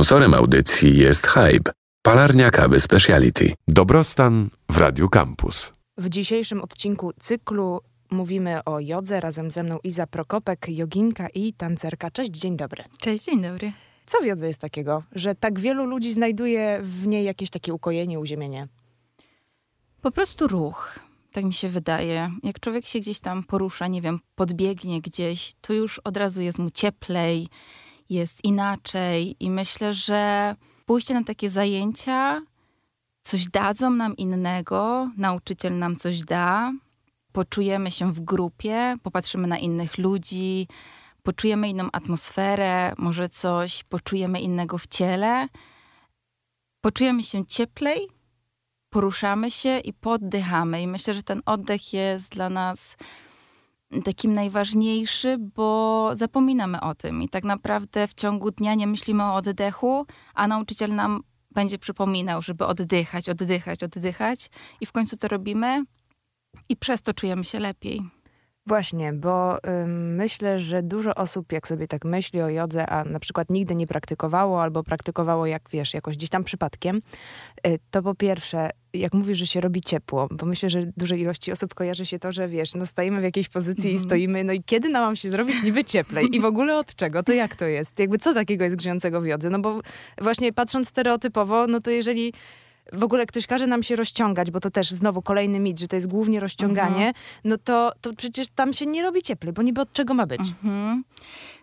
Sponsorem audycji jest Hype, palarnia kawy Speciality. Dobrostan w Radiu Campus. W dzisiejszym odcinku cyklu mówimy o jodze. Razem ze mną Iza Prokopek, joginka i tancerka. Cześć, dzień dobry. Cześć, dzień dobry. Co w jodze jest takiego, że tak wielu ludzi znajduje w niej jakieś takie ukojenie, uziemienie? Po prostu ruch, tak mi się wydaje. Jak człowiek się gdzieś tam porusza, nie wiem, podbiegnie gdzieś, to już od razu jest mu cieplej, jest inaczej i myślę, że pójście na takie zajęcia coś dadzą nam innego, nauczyciel nam coś da, poczujemy się w grupie, popatrzymy na innych ludzi, poczujemy inną atmosferę, może coś poczujemy innego w ciele, poczujemy się cieplej, poruszamy się i poddychamy. I myślę, że ten oddech jest dla nas takim najważniejszy, bo zapominamy o tym i tak naprawdę w ciągu dnia nie myślimy o oddechu, a nauczyciel nam będzie przypominał, żeby oddychać, oddychać, oddychać i w końcu to robimy i przez to czujemy się lepiej. Właśnie, bo myślę, że dużo osób, jak sobie tak myśli o jodze, a na przykład nigdy nie praktykowało albo praktykowało, jak wiesz, jakoś gdzieś tam przypadkiem, y, to po pierwsze, jak mówisz, że się robi ciepło, bo myślę, że dużej ilości osób kojarzy się to, że wiesz, no stoimy w jakiejś pozycji mm. i mhm. stoimy, no i kiedy nam mam się zrobić niby cieplej? I w ogóle od czego? To jak to jest? Jakby co takiego jest grzejącego w jodze? No bo właśnie patrząc stereotypowo, no to jeżeli w ogóle ktoś każe nam się rozciągać, bo to też znowu kolejny mit, że to jest głównie rozciąganie, mhm. no to, to przecież tam się nie robi cieplej, bo niby od czego ma być. Mhm.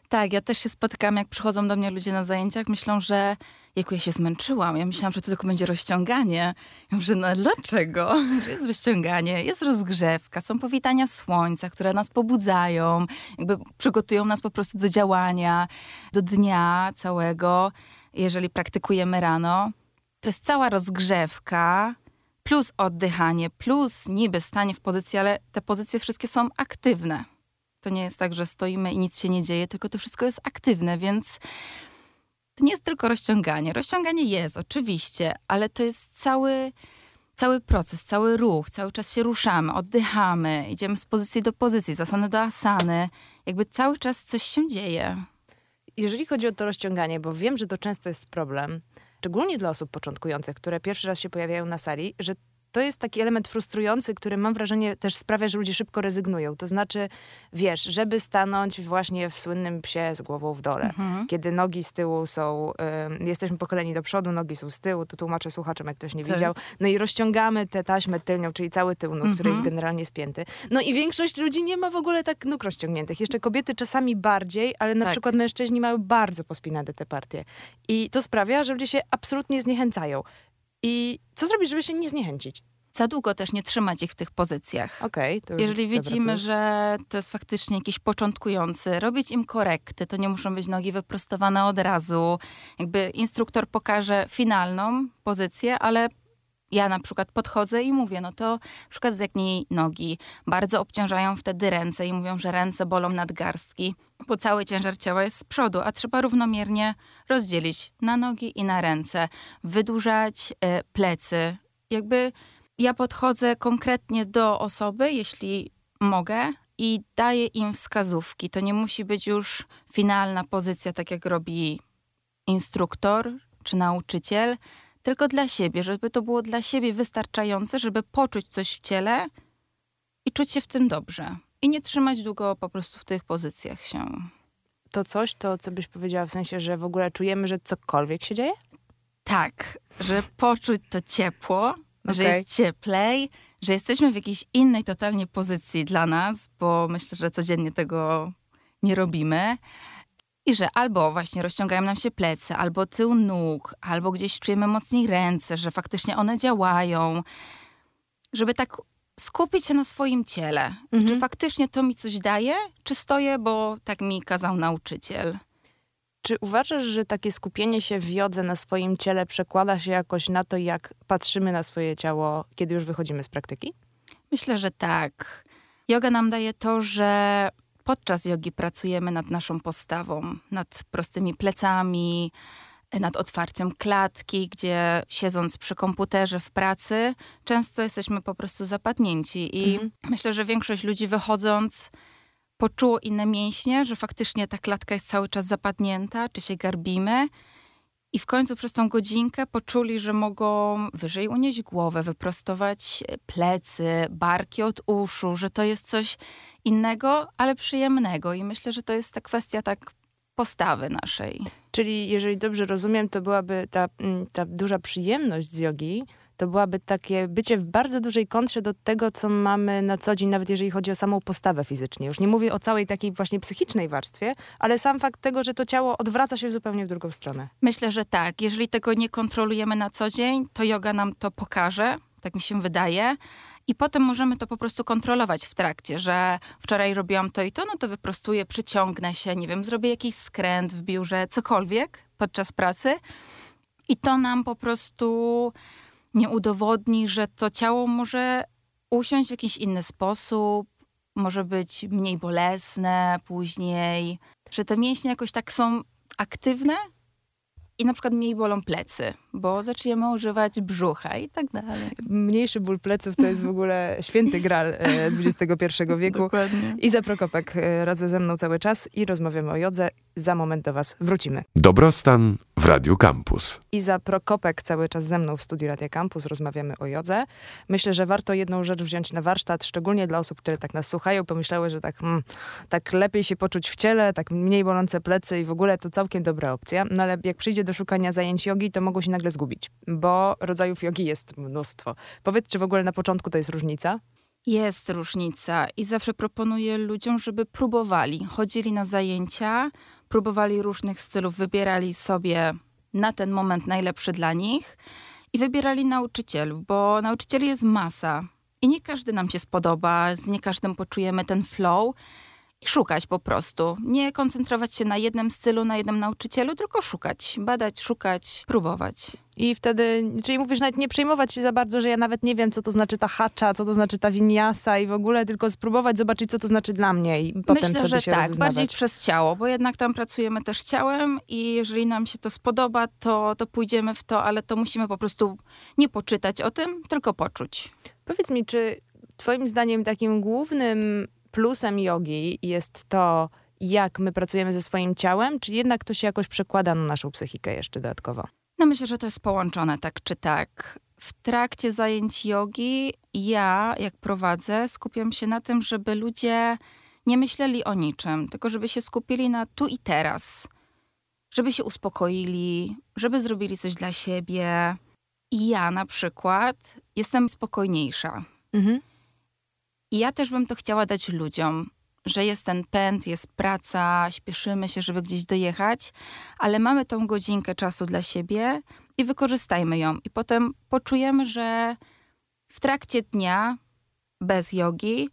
Tak, ja też się spotykam, jak przychodzą do mnie ludzie na zajęciach, myślą, że jaku ja się zmęczyłam. Ja myślałam, że to tylko będzie rozciąganie. Ja mówię, no dlaczego? Jest rozciąganie, jest rozgrzewka, są powitania słońca, które nas pobudzają, jakby przygotują nas po prostu do działania, do dnia całego. Jeżeli praktykujemy rano, to jest cała rozgrzewka, plus oddychanie, plus niby stanie w pozycji, ale te pozycje wszystkie są aktywne. To nie jest tak, że stoimy i nic się nie dzieje, tylko to wszystko jest aktywne, więc to nie jest tylko rozciąganie. Rozciąganie jest, oczywiście, ale to jest cały, cały proces, cały ruch. Cały czas się ruszamy, oddychamy, idziemy z pozycji do pozycji, z asany do asany. Jakby cały czas coś się dzieje. Jeżeli chodzi o to rozciąganie, bo wiem, że to często jest problem, szczególnie dla osób początkujących, które pierwszy raz się pojawiają na sali, że to jest taki element frustrujący, który mam wrażenie też sprawia, że ludzie szybko rezygnują. To znaczy, wiesz, żeby stanąć właśnie w słynnym psie z głową w dole, mhm. kiedy nogi z tyłu są, y, jesteśmy pokoleni do przodu, nogi są z tyłu, to tłumaczę słuchaczom, jak ktoś nie tak. widział. No i rozciągamy tę taśmę tylnią, czyli cały tył nóg, mhm. który jest mhm. generalnie spięty. No i większość ludzi nie ma w ogóle tak nóg rozciągniętych. Jeszcze kobiety czasami bardziej, ale na tak. przykład mężczyźni mają bardzo pospinane te partie. I to sprawia, że ludzie się absolutnie zniechęcają. I co zrobić, żeby się nie zniechęcić? Za długo też nie trzymać ich w tych pozycjach. Okay, Jeżeli widzimy, że to jest faktycznie jakiś początkujący, robić im korekty, to nie muszą być nogi wyprostowane od razu. Jakby instruktor pokaże finalną pozycję, ale ja na przykład podchodzę i mówię, no to na przykład zegnij nogi. Bardzo obciążają wtedy ręce i mówią, że ręce bolą nadgarstki, bo cały ciężar ciała jest z przodu, a trzeba równomiernie rozdzielić na nogi i na ręce. Wydłużać y, plecy. Jakby ja podchodzę konkretnie do osoby, jeśli mogę, i daję im wskazówki. To nie musi być już finalna pozycja, tak jak robi instruktor czy nauczyciel, tylko dla siebie, żeby to było dla siebie wystarczające, żeby poczuć coś w ciele i czuć się w tym dobrze. I nie trzymać długo po prostu w tych pozycjach się. To coś, to co byś powiedziała w sensie, że w ogóle czujemy, że cokolwiek się dzieje? Tak, że poczuć to ciepło, okay. że jest cieplej, że jesteśmy w jakiejś innej totalnie pozycji dla nas, bo myślę, że codziennie tego nie robimy. I że albo właśnie rozciągają nam się plecy, albo tył nóg, albo gdzieś czujemy mocniej ręce, że faktycznie one działają. Żeby tak skupić się na swoim ciele. Mhm. Czy faktycznie to mi coś daje, czy stoję, bo tak mi kazał nauczyciel. Czy uważasz, że takie skupienie się w jodze na swoim ciele przekłada się jakoś na to, jak patrzymy na swoje ciało, kiedy już wychodzimy z praktyki? Myślę, że tak. Yoga nam daje to, że podczas jogi pracujemy nad naszą postawą, nad prostymi plecami, nad otwarciem klatki, gdzie siedząc przy komputerze w pracy, często jesteśmy po prostu zapadnięci. I mhm. myślę, że większość ludzi wychodząc poczuło inne mięśnie, że faktycznie ta klatka jest cały czas zapadnięta, czy się garbimy. I w końcu przez tą godzinkę poczuli, że mogą wyżej unieść głowę, wyprostować plecy, barki od uszu, że to jest coś innego, ale przyjemnego. I myślę, że to jest ta kwestia tak postawy naszej. Czyli jeżeli dobrze rozumiem, to byłaby ta, mm, ta duża przyjemność z jogi, to byłaby takie bycie w bardzo dużej kontrze do tego, co mamy na co dzień, nawet jeżeli chodzi o samą postawę fizycznie. Już nie mówię o całej takiej właśnie psychicznej warstwie, ale sam fakt tego, że to ciało odwraca się zupełnie w drugą stronę. Myślę, że tak. Jeżeli tego nie kontrolujemy na co dzień, to yoga nam to pokaże, tak mi się wydaje. I potem możemy to po prostu kontrolować w trakcie, że wczoraj robiłam to i to, no to wyprostuję, przyciągnę się, nie wiem, zrobię jakiś skręt w biurze, cokolwiek podczas pracy. I to nam po prostu nie udowodni, że to ciało może usiąść w jakiś inny sposób, może być mniej bolesne później, że te mięśnie jakoś tak są aktywne i na przykład mniej bolą plecy, bo zaczniemy używać brzucha i tak dalej. Mniejszy ból pleców to jest w ogóle święty gral XXI e, wieku. Dokładnie. Iza Prokopek e, razem ze mną cały czas i rozmawiamy o jodze. Za moment do was wrócimy. Dobrostan w Radiu Campus. Iza Prokopek cały czas ze mną w studiu Radia Campus. Rozmawiamy o jodze. Myślę, że warto jedną rzecz wziąć na warsztat, szczególnie dla osób, które tak nas słuchają, pomyślały, że tak, hmm, tak lepiej się poczuć w ciele, tak mniej bolące plecy i w ogóle to całkiem dobra opcja. No ale jak przyjdzie do szukania zajęć jogi, to mogą się nagle zgubić, bo rodzajów jogi jest mnóstwo. Powiedz, czy w ogóle na początku to jest różnica? Jest różnica i zawsze proponuję ludziom, żeby próbowali. Chodzili na zajęcia, próbowali różnych stylów, wybierali sobie na ten moment najlepszy dla nich i wybierali nauczycielów, bo nauczycieli jest masa i nie każdy nam się spodoba, z nie każdym poczujemy ten flow i szukać po prostu. Nie koncentrować się na jednym stylu, na jednym nauczycielu, tylko szukać, badać, szukać, próbować. I wtedy, czyli mówisz, nawet nie przejmować się za bardzo, że ja nawet nie wiem, co to znaczy ta hacza, co to znaczy ta winiasa i w ogóle, tylko spróbować, zobaczyć, co to znaczy dla mnie i potem Myślę, sobie że się tak, rozeznawać. bardziej przez ciało, bo jednak tam pracujemy też ciałem i jeżeli nam się to spodoba, to, to pójdziemy w to, ale to musimy po prostu nie poczytać o tym, tylko poczuć. Powiedz mi, czy twoim zdaniem takim głównym plusem jogi jest to, jak my pracujemy ze swoim ciałem, czy jednak to się jakoś przekłada na naszą psychikę jeszcze dodatkowo? No myślę, że to jest połączone tak czy tak. W trakcie zajęć jogi ja, jak prowadzę, skupiam się na tym, żeby ludzie nie myśleli o niczym, tylko żeby się skupili na tu i teraz. Żeby się uspokoili, żeby zrobili coś dla siebie. I ja na przykład jestem spokojniejsza. Mhm. I ja też bym to chciała dać ludziom, że jest ten pęd, jest praca, śpieszymy się, żeby gdzieś dojechać, ale mamy tą godzinkę czasu dla siebie i wykorzystajmy ją. I potem poczujemy, że w trakcie dnia bez jogi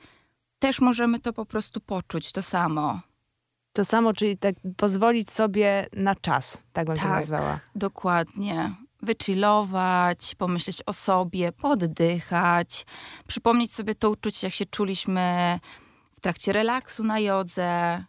też możemy to po prostu poczuć, to samo. To samo, czyli tak pozwolić sobie na czas, tak bym to Tak. nazwała. Dokładnie. Wychillować, pomyśleć o sobie, poddychać, przypomnieć sobie to uczucie, jak się czuliśmy w trakcie relaksu na jodze.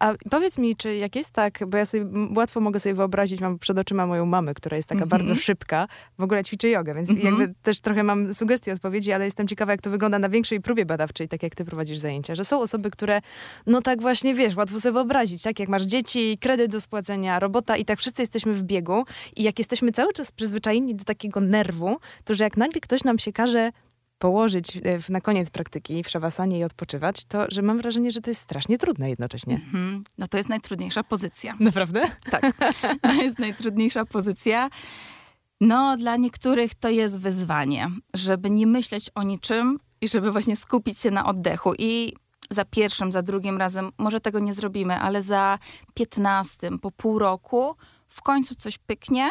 A powiedz mi, czy jak jest tak, bo ja sobie łatwo mogę sobie wyobrazić, mam przed oczyma moją mamę, która jest taka Mhm. bardzo szybka, w ogóle ćwiczy jogę, więc Mhm. jakby też trochę mam sugestie odpowiedzi, ale jestem ciekawa, jak to wygląda na większej próbie badawczej, tak jak ty prowadzisz zajęcia, że są osoby, które, no tak właśnie, wiesz, łatwo sobie wyobrazić, tak jak masz dzieci, kredyt do spłacenia, robota i tak wszyscy jesteśmy w biegu i jak jesteśmy cały czas przyzwyczajeni do takiego nerwu, to że jak nagle ktoś nam się każe położyć e, w, na koniec praktyki w szawasanie i odpoczywać, to że mam wrażenie, że to jest strasznie trudne jednocześnie. Mhm. No to jest najtrudniejsza pozycja. Naprawdę? Tak, to jest najtrudniejsza pozycja. No, dla niektórych to jest wyzwanie, żeby nie myśleć o niczym i żeby właśnie skupić się na oddechu. I za pierwszym, za drugim razem może tego nie zrobimy, ale za piętnastym, po pół roku w końcu coś pyknie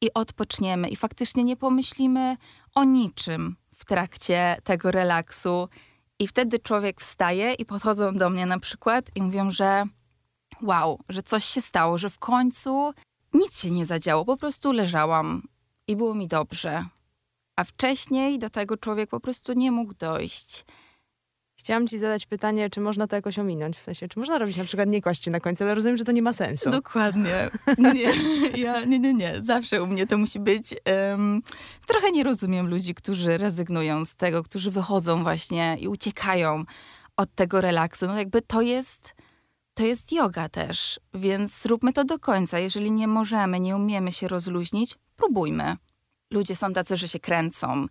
i odpoczniemy. I faktycznie nie pomyślimy o niczym w trakcie tego relaksu. I wtedy człowiek wstaje i podchodzą do mnie na przykład i mówią, że wow, że coś się stało, że w końcu nic się nie zadziało, po prostu leżałam i było mi dobrze. A wcześniej do tego człowiek po prostu nie mógł dojść. Chciałam ci zadać pytanie, czy można to jakoś ominąć? W sensie, czy można robić na przykład nie kłaść na końcu, ale rozumiem, że to nie ma sensu. Dokładnie. Nie, ja, nie, nie, nie. Zawsze u mnie to musi być. em, trochę nie rozumiem ludzi, którzy rezygnują z tego, którzy wychodzą właśnie i uciekają od tego relaksu. No jakby to jest, to jest yoga też, więc zróbmy to do końca. Jeżeli nie możemy, nie umiemy się rozluźnić, próbujmy. Ludzie są tacy, że się kręcą,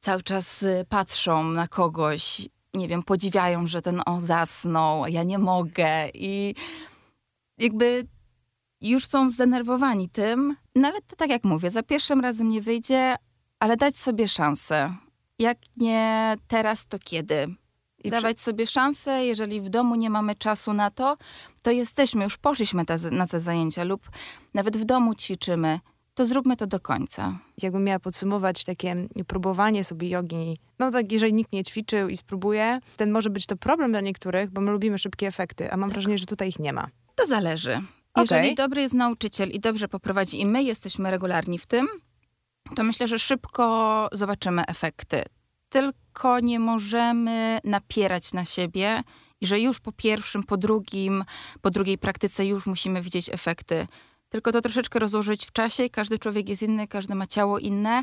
cały czas y, patrzą na kogoś, nie wiem, podziwiają, że ten o zasnął, ja nie mogę i jakby już są zdenerwowani tym, no ale to tak jak mówię, za pierwszym razem nie wyjdzie, ale dać sobie szansę. Jak nie teraz, to kiedy? I Dawać sobie szansę, jeżeli w domu nie mamy czasu na to, to jesteśmy, już poszliśmy te, na te zajęcia lub nawet w domu ćwiczymy, to zróbmy to do końca. jakbym miała podsumować takie próbowanie sobie jogi, no tak, jeżeli nikt nie ćwiczył i spróbuje, ten może być to problem dla niektórych, bo my lubimy szybkie efekty, a mam wrażenie, że tutaj ich nie ma. To zależy. Jeżeli dobry jest nauczyciel i dobrze poprowadzi i my jesteśmy regularni w tym, to myślę, że szybko zobaczymy efekty. Tylko nie możemy napierać na siebie i że już po pierwszym, po drugim, po drugiej praktyce już musimy widzieć efekty. Tylko to troszeczkę rozłożyć w czasie. Każdy człowiek jest inny, każdy ma ciało inne,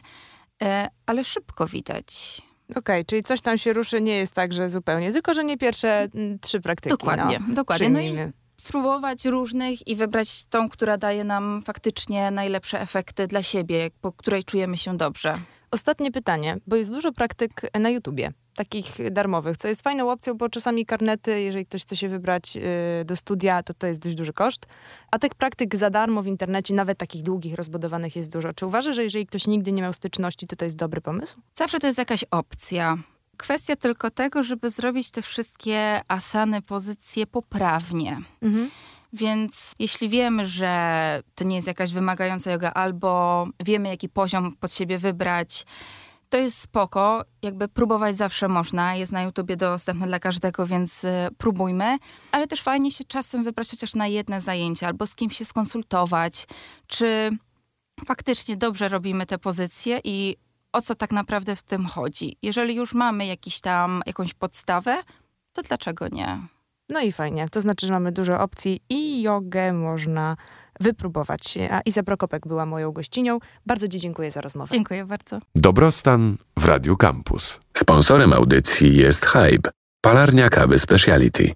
e, ale szybko widać. Okej, czyli coś tam się ruszy, nie jest tak, że zupełnie, tylko że nie pierwsze mm, trzy praktyki. Dokładnie, no. dokładnie. No i spróbować różnych i wybrać tą, która daje nam faktycznie najlepsze efekty dla siebie, po której czujemy się dobrze. Ostatnie pytanie, bo jest dużo praktyk na YouTubie, takich darmowych, co jest fajną opcją, bo czasami karnety, jeżeli ktoś chce się wybrać y, do studia, to to jest dość duży koszt. A tych praktyk za darmo w internecie, nawet takich długich, rozbudowanych jest dużo. Czy uważasz, że jeżeli ktoś nigdy nie miał styczności, to to jest dobry pomysł? Zawsze to jest jakaś opcja. Kwestia tylko tego, żeby zrobić te wszystkie asany, pozycje poprawnie. Mhm. Więc jeśli wiemy, że to nie jest jakaś wymagająca yoga, albo wiemy, jaki poziom pod siebie wybrać, to jest spoko. Jakby próbować zawsze można. Jest na YouTubie dostępne dla każdego, więc y, próbujmy. Ale też fajnie się czasem wybrać chociaż na jedne zajęcie, albo z kimś się skonsultować, czy faktycznie dobrze robimy te pozycje i o co tak naprawdę w tym chodzi. Jeżeli już mamy jakiś tam, jakąś podstawę, to dlaczego nie? No i fajnie. To znaczy, że mamy dużo opcji i jogę można wypróbować. A Iza Prokopek była moją gościnią. Bardzo Ci dziękuję za rozmowę. Dziękuję bardzo. Dobrostan w Radiu Campus. Sponsorem audycji jest Hype, palarnia kawy Speciality.